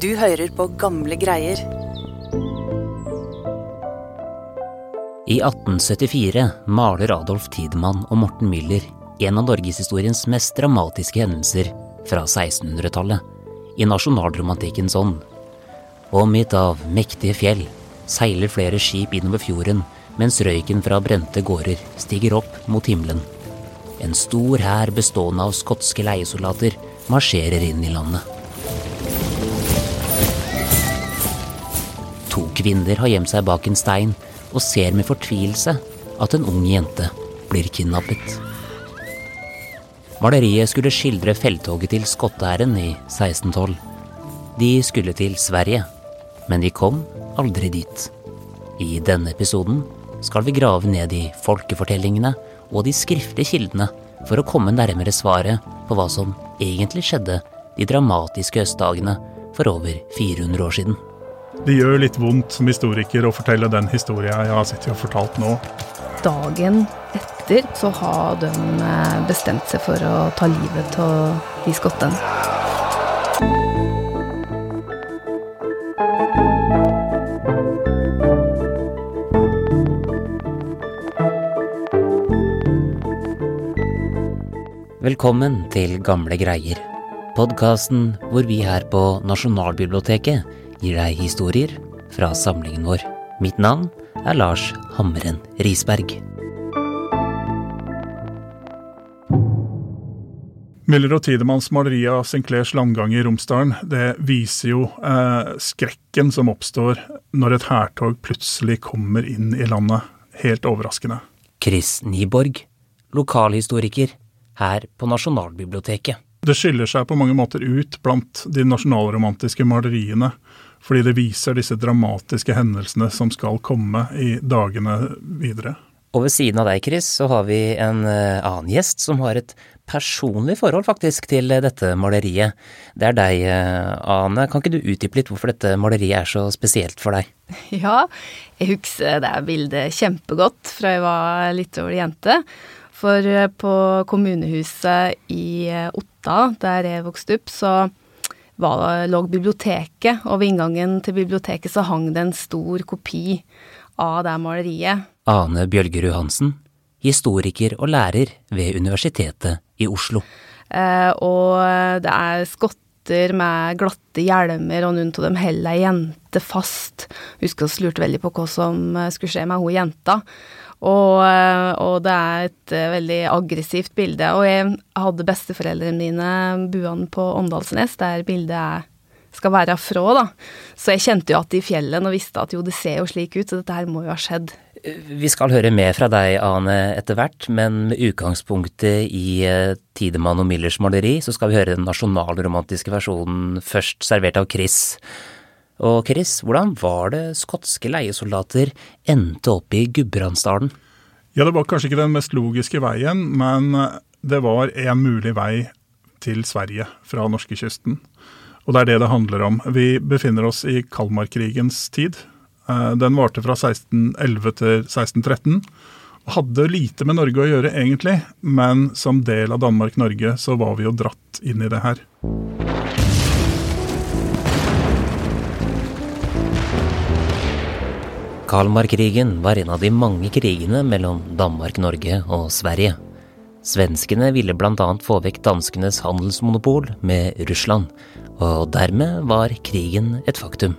Du hører på gamle greier. I 1874 maler Adolf Tidemann og Morten Müller en av norgeshistoriens mest dramatiske hendelser fra 1600-tallet, i nasjonalromantikkens ånd. Omgitt av mektige fjell seiler flere skip innover fjorden mens røyken fra brente gårder stiger opp mot himmelen. En stor hær bestående av skotske leiesoldater marsjerer inn i landet. To kvinner har gjemt seg bak en stein og ser med fortvilelse at en ung jente blir kidnappet. Maleriet skulle skildre felttoget til skotteæren i 1612. De skulle til Sverige, men de kom aldri dit. I denne episoden skal vi grave ned i folkefortellingene og de skriftlige kildene for å komme nærmere svaret på hva som egentlig skjedde de dramatiske høstdagene for over 400 år siden. Det gjør litt vondt som historiker å fortelle den historia jeg har sittet og fortalt nå. Dagen etter så har de eh, bestemt seg for å ta livet av de skottene. Velkommen til Gamle greier. Podkasten hvor vi her på Nasjonalbiblioteket gir deg historier fra samlingen vår. Mitt navn er Lars Hammeren Risberg. Müller og Tidemanns maleri av Sinclairs landgang i Romsdalen det viser jo eh, skrekken som oppstår når et hærtog plutselig kommer inn i landet. Helt overraskende. Chris Nyborg, lokalhistoriker her på Nasjonalbiblioteket. Det skiller seg på mange måter ut blant de nasjonalromantiske maleriene, fordi det viser disse dramatiske hendelsene som skal komme i dagene videre. Og ved siden av deg, Chris, så har vi en eh, annen gjest som har et personlig forhold faktisk til eh, dette maleriet. Det er deg, eh, Ane. Kan ikke du utdype litt hvorfor dette maleriet er så spesielt for deg? Ja, jeg husker det bildet kjempegodt fra jeg var litt over jente. For på kommunehuset i Otta, der jeg vokste opp, så var, lå biblioteket, og ved inngangen til biblioteket så hang det en stor kopi av det maleriet. Ane Bjølgerud Hansen, historiker og lærer ved Universitetet i Oslo. Eh, og det er skotter med glatte hjelmer, og noen av dem holder ei jente fast. Husker vi lurte veldig på hva som skulle skje med hun jenta. Og, eh, og, det er et eh, veldig aggressivt bilde. Og jeg hadde besteforeldrene mine buende på Åndalsnes, der bildet er, skal være fra, da. Så jeg kjente jo at i fjellet og visste at jo, det ser jo slik ut, så dette her må jo ha skjedd. Vi skal høre mer fra deg, Ane, etter hvert, men med utgangspunktet i eh, Tidemann og Millers maleri, så skal vi høre den nasjonalromantiske versjonen først servert av Chris. Og Chris, hvordan var det skotske leiesoldater endte opp i Gudbrandsdalen? Ja, det var kanskje ikke den mest logiske veien, men det var en mulig vei til Sverige fra norskekysten. Og det er det det handler om. Vi befinner oss i Kalmarkrigens tid. Eh, den varte fra 1611 til 1613. Og hadde lite med Norge å gjøre, egentlig, men som del av Danmark-Norge så var vi jo dratt inn i det her. Kalmarkrigen var en av de mange krigene mellom Danmark, Norge og Sverige. Svenskene ville bl.a. få vekk danskenes handelsmonopol med Russland, og dermed var krigen et faktum.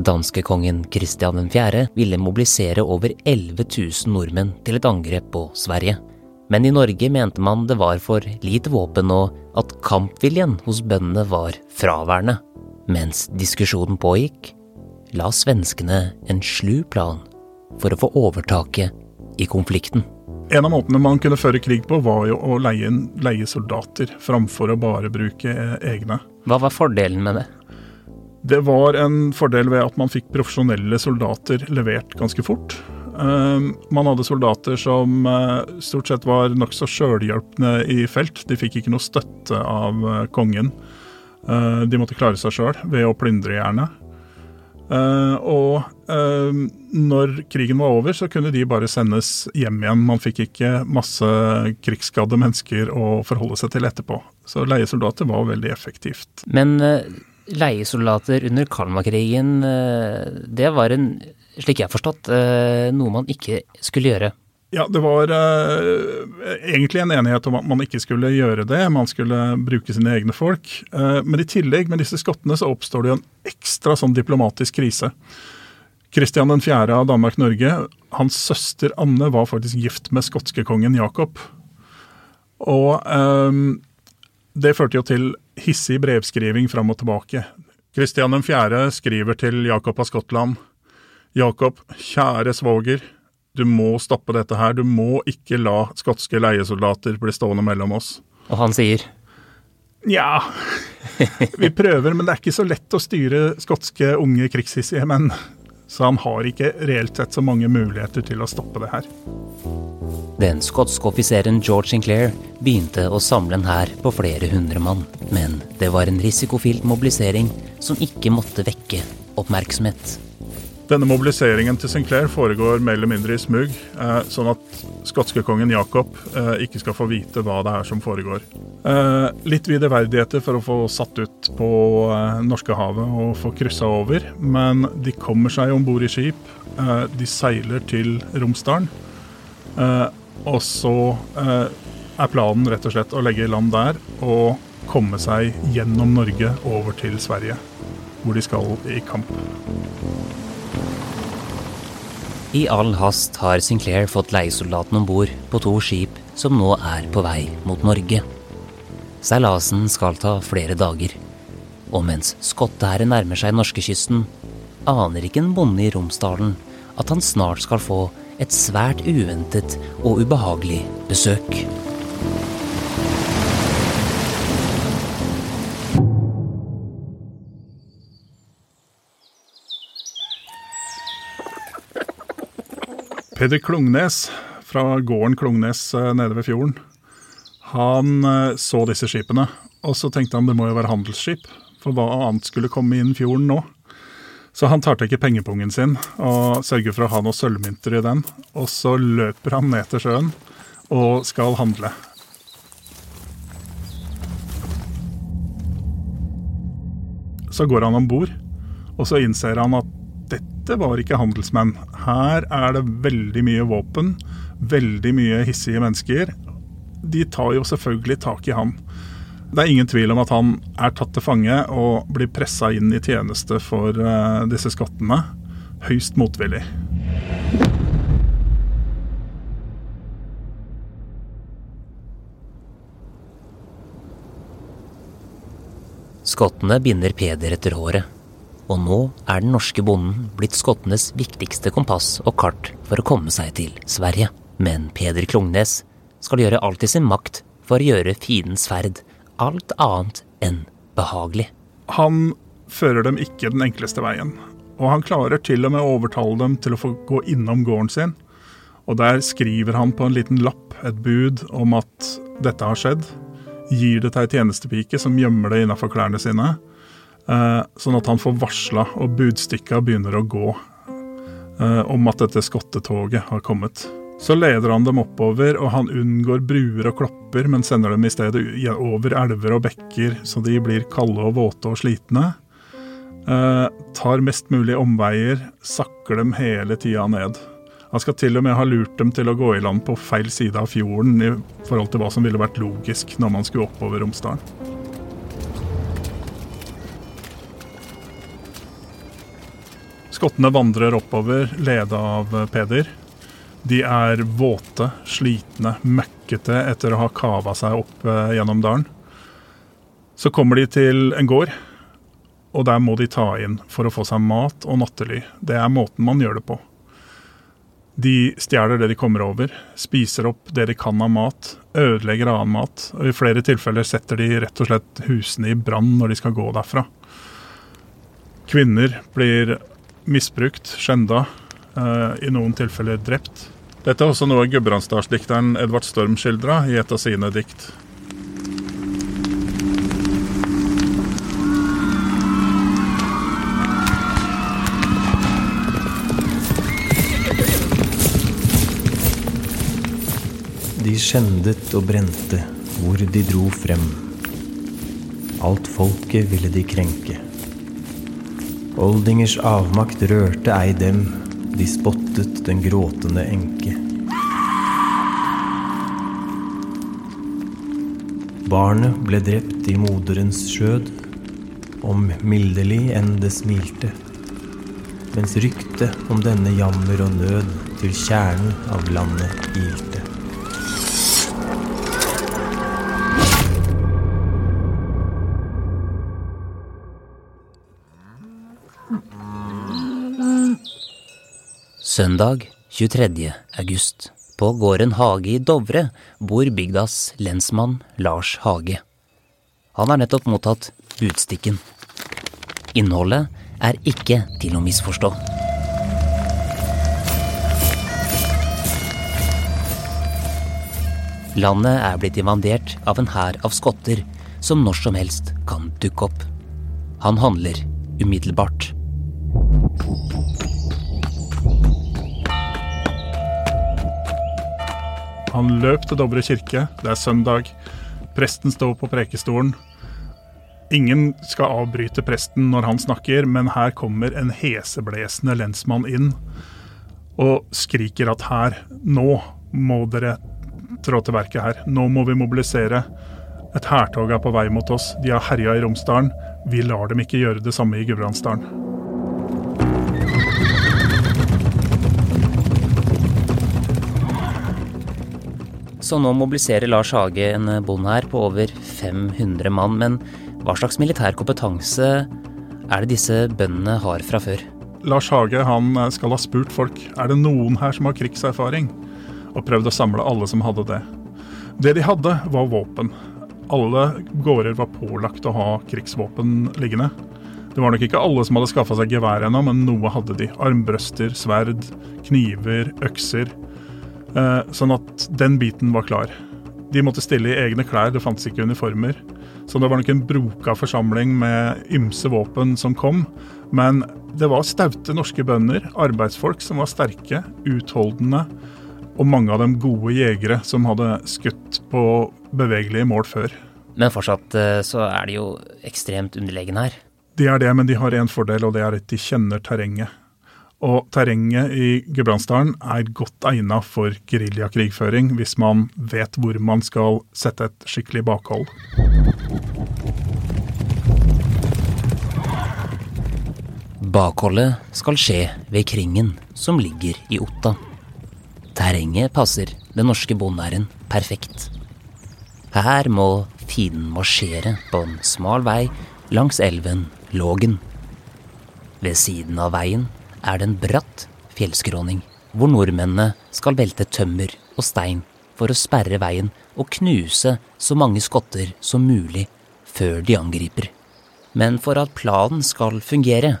Danskekongen Kristian 4. ville mobilisere over 11 000 nordmenn til et angrep på Sverige. Men i Norge mente man det var for lite våpen og at kampviljen hos bøndene var fraværende. Mens diskusjonen pågikk, la svenskene en slu plan for å få overtaket i konflikten. En av måtene man kunne føre krig på, var jo å leie, leie soldater, framfor å bare bruke egne. Hva var fordelen med det? Det var en fordel ved at man fikk profesjonelle soldater levert ganske fort. Uh, man hadde soldater som uh, stort sett var nokså sjølhjelpne i felt. De fikk ikke noe støtte av uh, kongen. de måtte klare seg sjøl ved å plyndre, gjerne. Uh, og uh, når krigen var over, så kunne de bare sendes hjem igjen. Man fikk ikke masse krigsskadde mennesker å forholde seg til etterpå. Så leiesoldater var veldig effektivt. Men uh, leiesoldater under Kalmarkrigen, det var en, slik jeg har forstått, noe man ikke skulle gjøre. Ja, det var uh, egentlig en enighet om at man ikke skulle gjøre det. Man skulle bruke sine egne folk. Uh, men i tillegg, med disse skottene, så oppstår det jo en ekstra sånn diplomatisk krise. Kristian 4. av Danmark-Norge, hans søster Anne var faktisk gift med skotskekongen Jakob. Og um, det førte jo til hissig brevskriving fram og tilbake. Kristian 4. skriver til Jakob av Skottland. Jakob, kjære svoger. Du må stoppe dette her. Du må ikke la skotske leiesoldater bli stående mellom oss. Og han sier? Nja, vi prøver, men det er ikke så lett å styre skotske unge krigshissige menn. Så han har ikke reelt sett så mange muligheter til å stoppe det her. Den skotske offiseren George Sinclair begynte å samle en hær på flere hundre mann. Men det var en risikofylt mobilisering som ikke måtte vekke oppmerksomhet. Denne mobiliseringen til Sinclair foregår mer eller mindre i smug, eh, sånn at skotskekongen Jacob eh, ikke skal få vite hva det er som foregår. Eh, litt verdigheter for å få satt ut på eh, Norskehavet og få kryssa over, men de kommer seg om bord i skip. De seiler til Romsdalen. Og så er planen rett og slett å legge i land der og komme seg gjennom Norge over til Sverige, hvor de skal i kamp. I all hast har Sinclair fått leiesoldatene om bord på to skip som nå er på vei mot Norge. Seilasen skal ta flere dager, og mens skottehæren nærmer seg norskekysten, aner ikke en bonde i Romsdalen at han snart skal få et svært uventet og ubehagelig besøk. Peder Klungnes fra gården Klungnes eh, nede ved fjorden, han eh, så disse skipene. Og så tenkte han det må jo være handelsskip, for hva annet skulle komme inn fjorden nå? Så han tar til ikke pengepungen sin og sørger for å ha noen sølvmynter i den. Og så løper han ned til sjøen og skal handle. Så går han om bord, og så innser han at dette var ikke handelsmenn. Her er det veldig mye våpen, veldig mye hissige mennesker. De tar jo selvfølgelig tak i han. Det er ingen tvil om at han er tatt til fange og blir pressa inn i tjeneste for uh, disse skottene. Høyst motvillig. Skottene binder Peder etter håret og nå er den norske bonden blitt skottenes viktigste kompass og kart for å komme seg til Sverige. Men Peder Klungnes skal gjøre alt i sin makt for å gjøre fiendens ferd alt annet enn behagelig. Han fører dem ikke den enkleste veien, og han klarer til og med å overtale dem til å få gå innom gården sin. Og der skriver han på en liten lapp et bud om at dette har skjedd. Gir det til ei tjenestepike som gjemmer det innafor klærne sine sånn at han får varsla, og budstikka begynner å gå eh, om at dette skottetoget har kommet. Så leder han dem oppover, og han unngår bruer og klopper, men sender dem i stedet over elver og bekker, så de blir kalde og våte og slitne. Eh, tar mest mulig omveier, sakker dem hele tida ned. Han skal til og med ha lurt dem til å gå i land på feil side av fjorden i forhold til hva som ville vært logisk når man skulle oppover Romsdalen. Skottene vandrer oppover, leda av Peder. De er våte, slitne, møkkete etter å ha kava seg opp eh, gjennom dalen. Så kommer de til en gård, og der må de ta inn for å få seg mat og nattely. Det er måten man gjør det på. De stjeler det de kommer over, spiser opp det de kan av mat, ødelegger annen mat, og i flere tilfeller setter de rett og slett husene i brann når de skal gå derfra. Kvinner blir misbrukt, skjenda, eh, i noen tilfeller drept. Dette er også noe gudbrandsdalsdikteren Edvard Storm skildra i et av sine dikt. De skjendet og brente hvor de dro frem. Alt folket ville de krenke, Oldingers avmakt rørte ei dem, de spottet den gråtende enke. Barnet ble drept i moderens skjød, om mildelig enn det smilte. Mens ryktet om denne jammer og nød til kjernen av landet ilte. Søndag 23. august. På gården Hage i Dovre bor bygdas lensmann Lars Hage. Han har nettopp mottatt budstikken. Innholdet er ikke til å misforstå. Landet er blitt invadert av en hær av skotter som når som helst kan dukke opp. Han handler umiddelbart. Han løp til Dovre kirke. Det er søndag. Presten står på prekestolen. Ingen skal avbryte presten når han snakker, men her kommer en heseblesende lensmann inn og skriker at her, nå må dere trå til verket her. Nå må vi mobilisere. Et hærtog er på vei mot oss. De har herja i Romsdalen. Vi lar dem ikke gjøre det samme i Gudbrandsdalen. Så nå mobiliserer Lars Hage en bonde her på over 500 mann. Men hva slags militær kompetanse er det disse bøndene har fra før? Lars Hage han skal ha spurt folk er det noen her som har krigserfaring, og prøvd å samle alle som hadde det. Det de hadde, var våpen. Alle gårder var pålagt å ha krigsvåpen liggende. Det var nok ikke alle som hadde skaffa seg gevær ennå, men noe hadde de. Armbrøster, sverd, kniver, økser. Eh, sånn at den biten var klar. De måtte stille i egne klær, det fantes ikke uniformer. Så det var nok en broka forsamling med ymse våpen som kom. Men det var staute norske bønder, arbeidsfolk som var sterke, utholdende, og mange av dem gode jegere som hadde skutt på bevegelige mål før. Men fortsatt eh, så er de jo ekstremt underlegne her. De er det, men de har én fordel, og det er at de kjenner terrenget. Og terrenget i Gudbrandsdalen er godt egnet for geriljakrigføring hvis man vet hvor man skal sette et skikkelig bakhold. Bakholdet skal skje ved Kringen, som ligger i Otta. Terrenget passer den norske bondæren perfekt. Her må fienden marsjere på en smal vei langs elven Lågen. Ved siden av veien er det en bratt fjellskråning, hvor nordmennene skal velte tømmer og stein for å sperre veien og knuse så mange skotter som mulig før de angriper. Men for at planen skal fungere,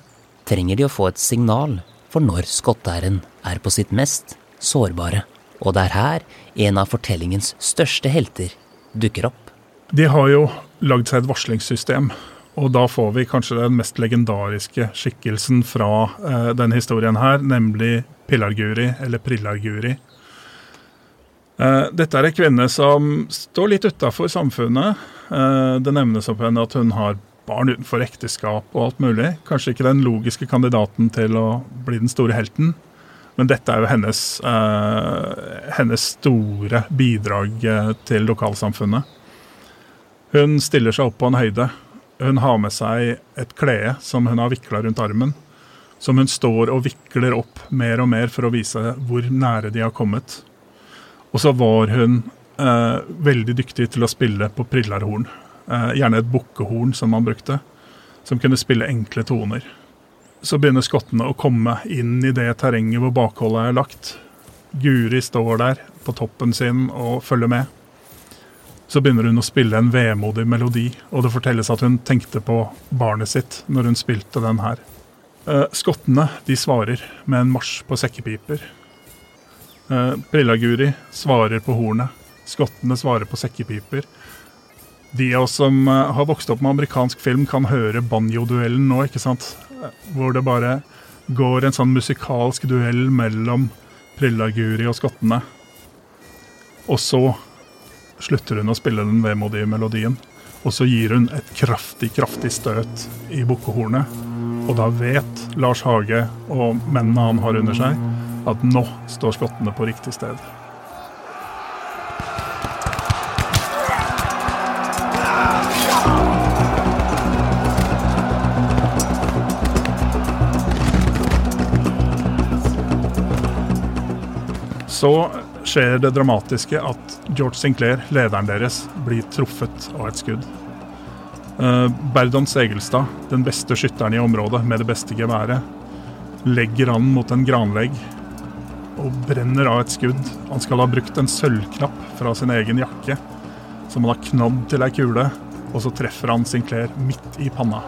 trenger de å få et signal for når skottæren er på sitt mest sårbare. Og det er her en av fortellingens største helter dukker opp. De har jo lagd seg et varslingssystem, og da får vi kanskje den mest legendariske skikkelsen fra eh, denne historien her, nemlig Pillarguri, eller Prillarguri. Eh, dette er en kvinne som står litt utafor samfunnet. Eh, det nevnes opp henne at hun har barn utenfor ekteskap og alt mulig. Kanskje ikke den logiske kandidaten til å bli den store helten. Men dette er jo hennes, eh, hennes store bidrag eh, til lokalsamfunnet. Hun stiller seg opp på en høyde. Hun har med seg et klede som hun har vikla rundt armen. Som hun står og vikler opp mer og mer for å vise hvor nære de har kommet. Og så var hun eh, veldig dyktig til å spille på prillarhorn. Eh, gjerne et bukkehorn som man brukte. Som kunne spille enkle toner. Så begynner skottene å komme inn i det terrenget hvor bakholdet er lagt. Guri står der på toppen sin og følger med. Så begynner hun å spille en vemodig melodi, og det fortelles at hun tenkte på barnet sitt når hun spilte den her. Eh, skottene de svarer med en marsj på sekkepiper. Prillaguri Brillaguri svarer på hornet. Skottene svarer på sekkepiper. De av oss som eh, har vokst opp med amerikansk film, kan høre banjoduellen nå, ikke sant? Eh, Hvor det bare går en sånn musikalsk duell mellom Prillaguri og skottene. Og så slutter hun å spille den vemodige melodien. Og så gir hun et kraftig, kraftig støt i bukkehornet. Og da vet Lars Hage og mennene han har under seg, at nå står skottene på riktig sted. Så skjer det dramatiske at George Sinclair, lederen deres, blir truffet av et skudd. Uh, Berdon Segelstad, den beste skytteren i området med det beste geværet, legger an mot en granlegg og brenner av et skudd. Han skal ha brukt en sølvknapp fra sin egen jakke, som han har knadd til ei kule, og så treffer han Sinclair midt i panna.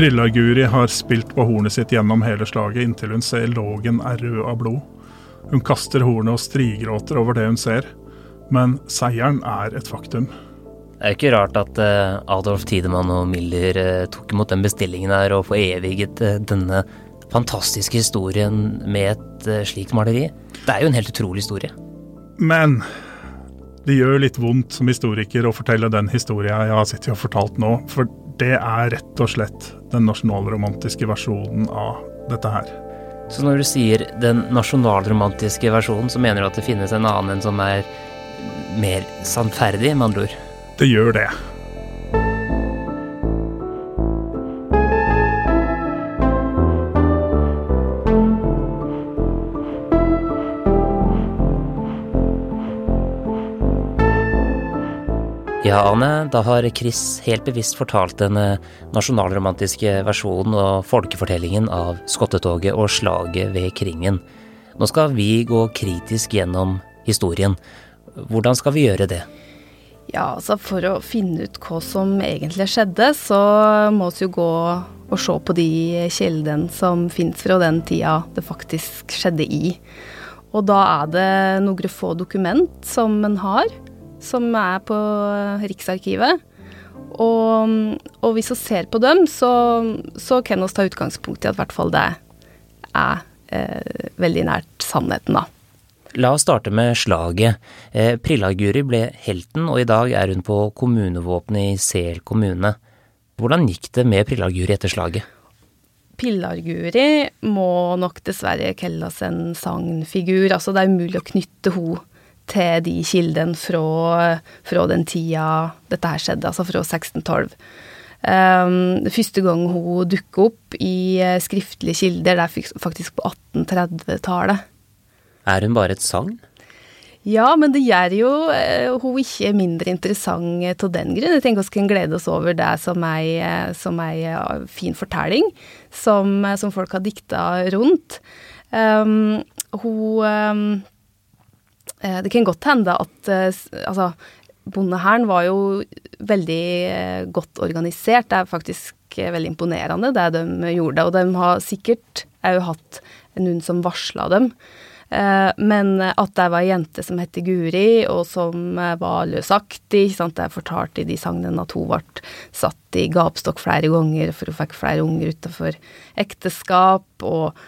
Prilla-Guri har spilt på hornet sitt gjennom hele slaget inntil hun ser lågen er rød av blod. Hun kaster hornet og strigråter over det hun ser, men seieren er et faktum. Det er jo ikke rart at uh, Adolf Tidemann og Miller uh, tok imot den bestillingen her og foreviget uh, denne fantastiske historien med et slikt maleri. Det er jo en helt utrolig historie. Men det gjør litt vondt som historiker å fortelle den historia jeg har sittet og fortalt nå, for det er rett og slett den nasjonalromantiske versjonen av dette her. Så når du sier den nasjonalromantiske versjonen, så mener du at det finnes en annen en som er mer sannferdig, med andre ord? Det gjør det. Ja, Ane, da har Chris helt bevisst fortalt den eh, nasjonalromantiske versjonen og folkefortellingen av skottetoget og slaget ved Kringen. Nå skal vi gå kritisk gjennom historien. Hvordan skal vi gjøre det? Ja, altså For å finne ut hva som egentlig skjedde, så må vi jo gå og se på de kildene som finnes fra den tida det faktisk skjedde i. Og da er det noen få dokument som en har som er på Riksarkivet. Og, og hvis vi ser på dem, så, så kan vi ta utgangspunkt i at i hvert fall det er eh, veldig nært sannheten, da. La oss starte med slaget. Eh, Prilla-Guri ble helten, og i dag er hun på kommunevåpenet i Sel kommune. Hvordan gikk det med Prilla-Guri etter slaget? Pillar-Guri må nok dessverre kalles en sagnfigur. Altså, det er umulig å knytte henne til de kildene fra, fra, den tida dette her skjedde, altså fra 1612. Um, første gang hun dukker opp i eh, skriftlige kilder, det er faktisk på 1830-tallet. Er hun bare et sagn? Ja, men det gjør jo uh, hun ikke mindre interessant av den grunn. Jeg tenker vi kan glede oss over det som ei, eh, som ei fin fortelling som, som, folk har dikta rundt. Um, hun um, Eh, det kan godt hende at eh, altså, bondehæren var jo veldig eh, godt organisert. Det er faktisk veldig imponerende det de gjorde. Og de har sikkert òg hatt noen som varsla dem. Men at det var ei jente som het Guri, og som var løsaktig. Det er fortalt i de sagnene at hun ble satt i gapstokk flere ganger, for hun fikk flere unger utenfor ekteskap. Og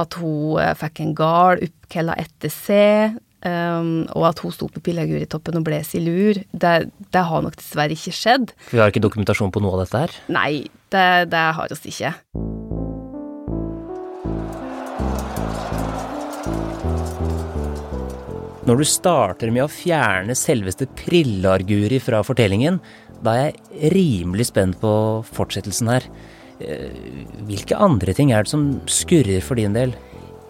at hun fikk en gard oppkalla etter seg. Um, og at hun sto på Pillaguritoppen og ble silur, det, det, har nok dessverre ikke skjedd. Vi har ikke dokumentasjon på noe av dette her? Nei, det, det har oss ikke. Når du starter med å fjerne selveste Prillarguri fra fortellingen, da er jeg rimelig spent på fortsettelsen her. Eh, hvilke andre ting er det som skurrer for din del?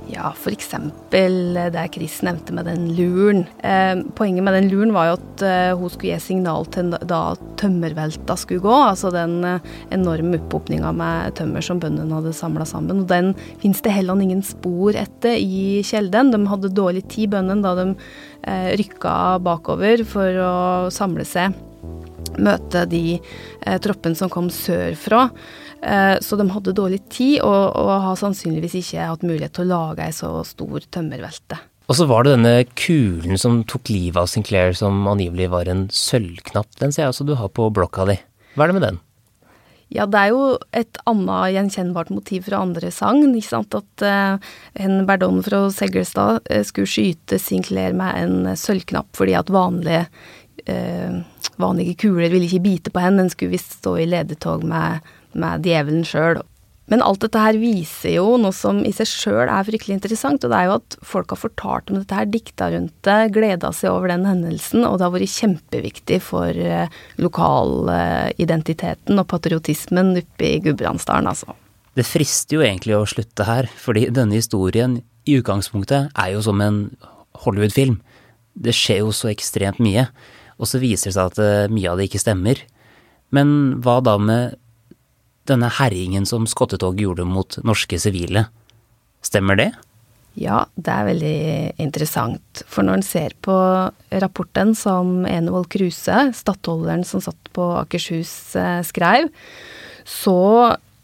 Ja, f.eks. det Chris nevnte med den luren. Eh, poenget med den luren var jo at eh, hun skulle gi signal til da tømmervelta skulle gå. Altså den eh, enorme opphopninga med tømmer som bøndene hadde samla sammen. Og den fins det heller ingen spor etter i Kjelden. De hadde dårlig tid, bøndene, da de eh, rykka bakover for å samle seg. Møte de eh, troppene som kom sørfra. Eh, så de hadde dårlig tid, og, og har sannsynligvis ikke hatt mulighet til å lage ei så stor tømmervelte. Og så var det denne kulen som tok livet av Sinclair, som angivelig var en sølvknapp. Den ser jeg også du har på blokka di. Hva er det med den? Ja, det er jo et annet gjenkjennbart motiv fra andre sagn. ikke sant, At uh, en Berdon fra Seglestad uh, skulle skyte Sinclair med en sølvknapp fordi at vanlige, uh, vanlige kuler ville ikke bite på henne. Den skulle visst stå i ledetog med, med djevelen sjøl. Men alt dette her viser jo noe som i seg sjøl er fryktelig interessant, og det er jo at folk har fortalt om dette her, dikta rundt det, gleda seg over den hendelsen, og det har vært kjempeviktig for uh, lokalidentiteten og patriotismen oppe i Gudbrandsdalen, altså. Det frister jo egentlig å slutte her, fordi denne historien i utgangspunktet er jo som en Hollywood-film. Det skjer jo så ekstremt mye, og så viser det seg at uh, mye av det ikke stemmer. Men hva da med denne herjingen som skottetoget gjorde mot norske sivile. Stemmer det? Ja, det er veldig interessant. For når en ser på rapporten som Enevold Kruse, stattholderen som satt på Akershus, eh, skrev, så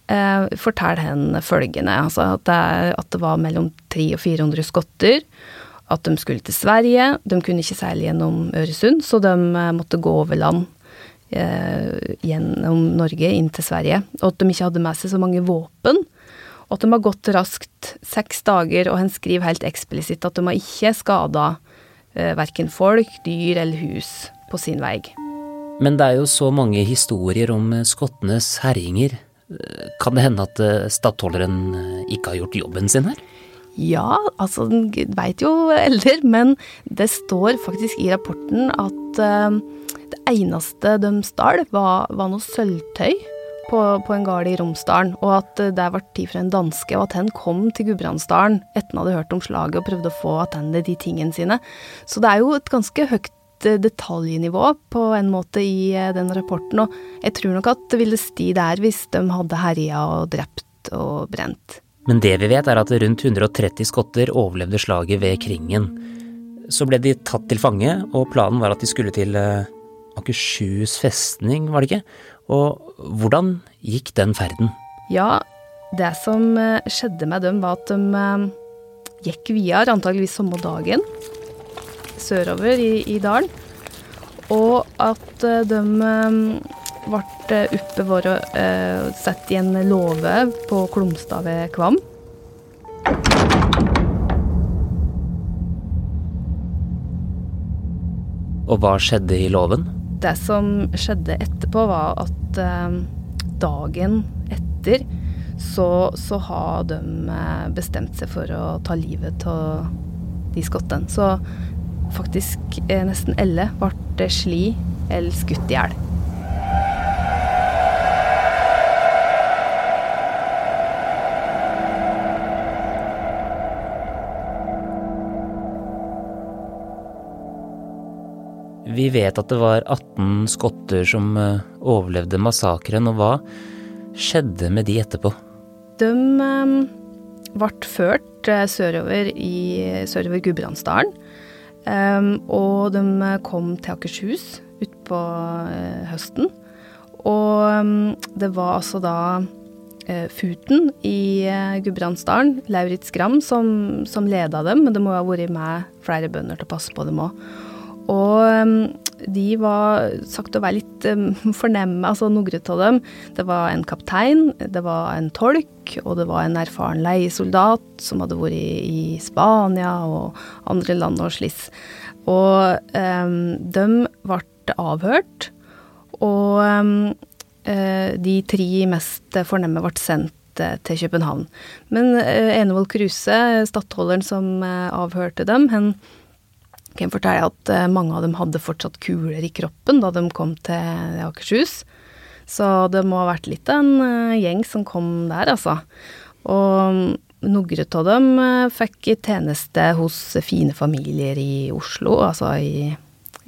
eh, forteller han følgende. Altså at det, er, at det var mellom 300 og 400 skotter. At de skulle til Sverige. De kunne ikke seile gjennom Øresund, så de eh, måtte gå over land eh, gjennom Norge inn til Sverige, og at de ikke hadde med seg så mange våpen. Og at de har gått raskt seks dager, og han skriver helt eksplisitt at de har ikke skada eh, verken folk, dyr eller hus på sin vei. Men det er jo så mange historier om eh, skottenes herjinger. Eh, kan det hende at stattholderen ikke har gjort jobben sin her? Ja, altså, den veit jo eldre, men det står faktisk i rapporten at uh, det eneste de stal, var, var, noe sølvtøy på, på en gard i Romsdalen, og at det var tid for en danske, og at han kom til Gudbrandsdalen etter han hadde hørt om slaget og prøvde å få tilbake de tingene sine. Så det er jo et ganske høyt eh, detaljnivå på en måte i eh, den rapporten, og jeg tror nok at det ville sti der hvis de hadde herja og drept og brent. Men det vi vet er at rundt 130 skotter overlevde slaget ved Kringen. Så ble de tatt til fange, og planen var at de skulle til eh, Akershus festning, var det ikke? Og hvordan gikk den ferden? Ja, det som eh, skjedde med dem, var at de eh, gikk videre, antageligvis samme dagen, sørover i, i dalen. Og at de ble oppe vår og satt i en låve på Klomstad ved Kvam. Og hva skjedde i låven? Det som skjedde etterpå, var at eh, dagen etter så, så, har de eh, bestemt seg for å ta livet av de skottene. Så faktisk eh, nesten alle ble sli eller skutt i hjel. Vi vet at det var 18 skotter som eh, overlevde massakren, og hva skjedde med de etterpå? De ble ført uh, sørover i sørover Gudbrandsdalen. Og de kom til Akershus utpå høsten. Og det var altså da Futen i Gudbrandsdalen, Lauritz Gram, som, som leda dem. Men det må ha vært med flere bønder til å passe på dem òg. Og de var sagt å være litt fornemme, altså noen av dem. Det var en kaptein, det var en tolk, og det var en erfaren leiesoldat som hadde vært i, Spania og andre land og sliss. Og um, de ble avhørt, og um, de tre mest fornemme ble sendt eh, til København. Men uh, Enevold Kruse, stattholderen som avhørte dem, han kan fortelle at eh, mange av dem hadde fortsatt kuler i kroppen da de kom til Akershus. Så det må ha vært litt en eh, gjeng som kom der, altså. Og mm, noen av dem eh, fikk tjeneste hos fine familier i Oslo, altså i,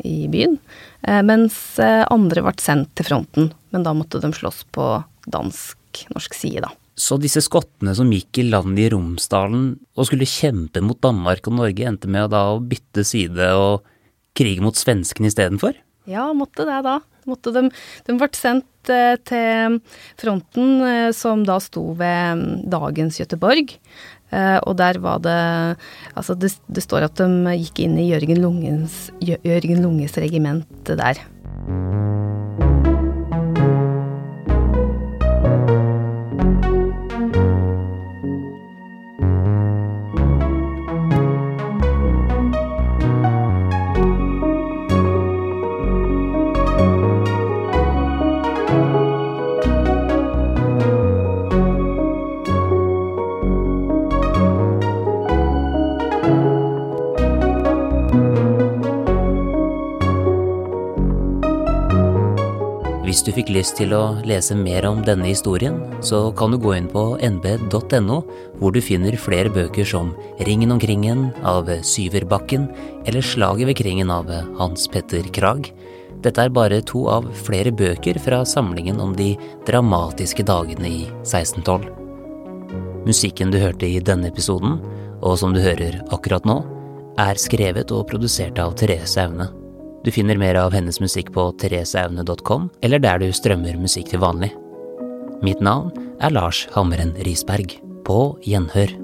i byen. Mens andre ble sendt til fronten, men da måtte de slåss på dansk-norsk side, da. Så disse skottene som gikk i land i Romsdalen og skulle kjempe mot Danmark og Norge, endte med å bytte side og krige mot svenskene istedenfor? Ja, måtte det da. Måtte de, de ble sendt eh, til fronten, eh, som da sto ved mm, dagens Göteborg. Eh, og der var det Altså, det, det, står at de gikk inn i Jørgen Lunges, Jørgen Lunges regiment der. Du fikk lyst til å lese mer om denne historien, så kan du gå inn på nb.no, hvor du finner flere bøker som Ringen om kringen av Syverbakken eller Slaget ved kringen av Hans Petter Krag. Dette er bare to av flere bøker fra samlingen om de dramatiske dagene i 1612. Musikken du hørte i denne episoden, og som du hører akkurat nå, er skrevet og produsert av Therese Aune. Du finner mer av hennes musikk på thereseaune.com, eller der du strømmer musikk til vanlig. Mitt navn er Lars Hammeren Risberg. På gjenhør.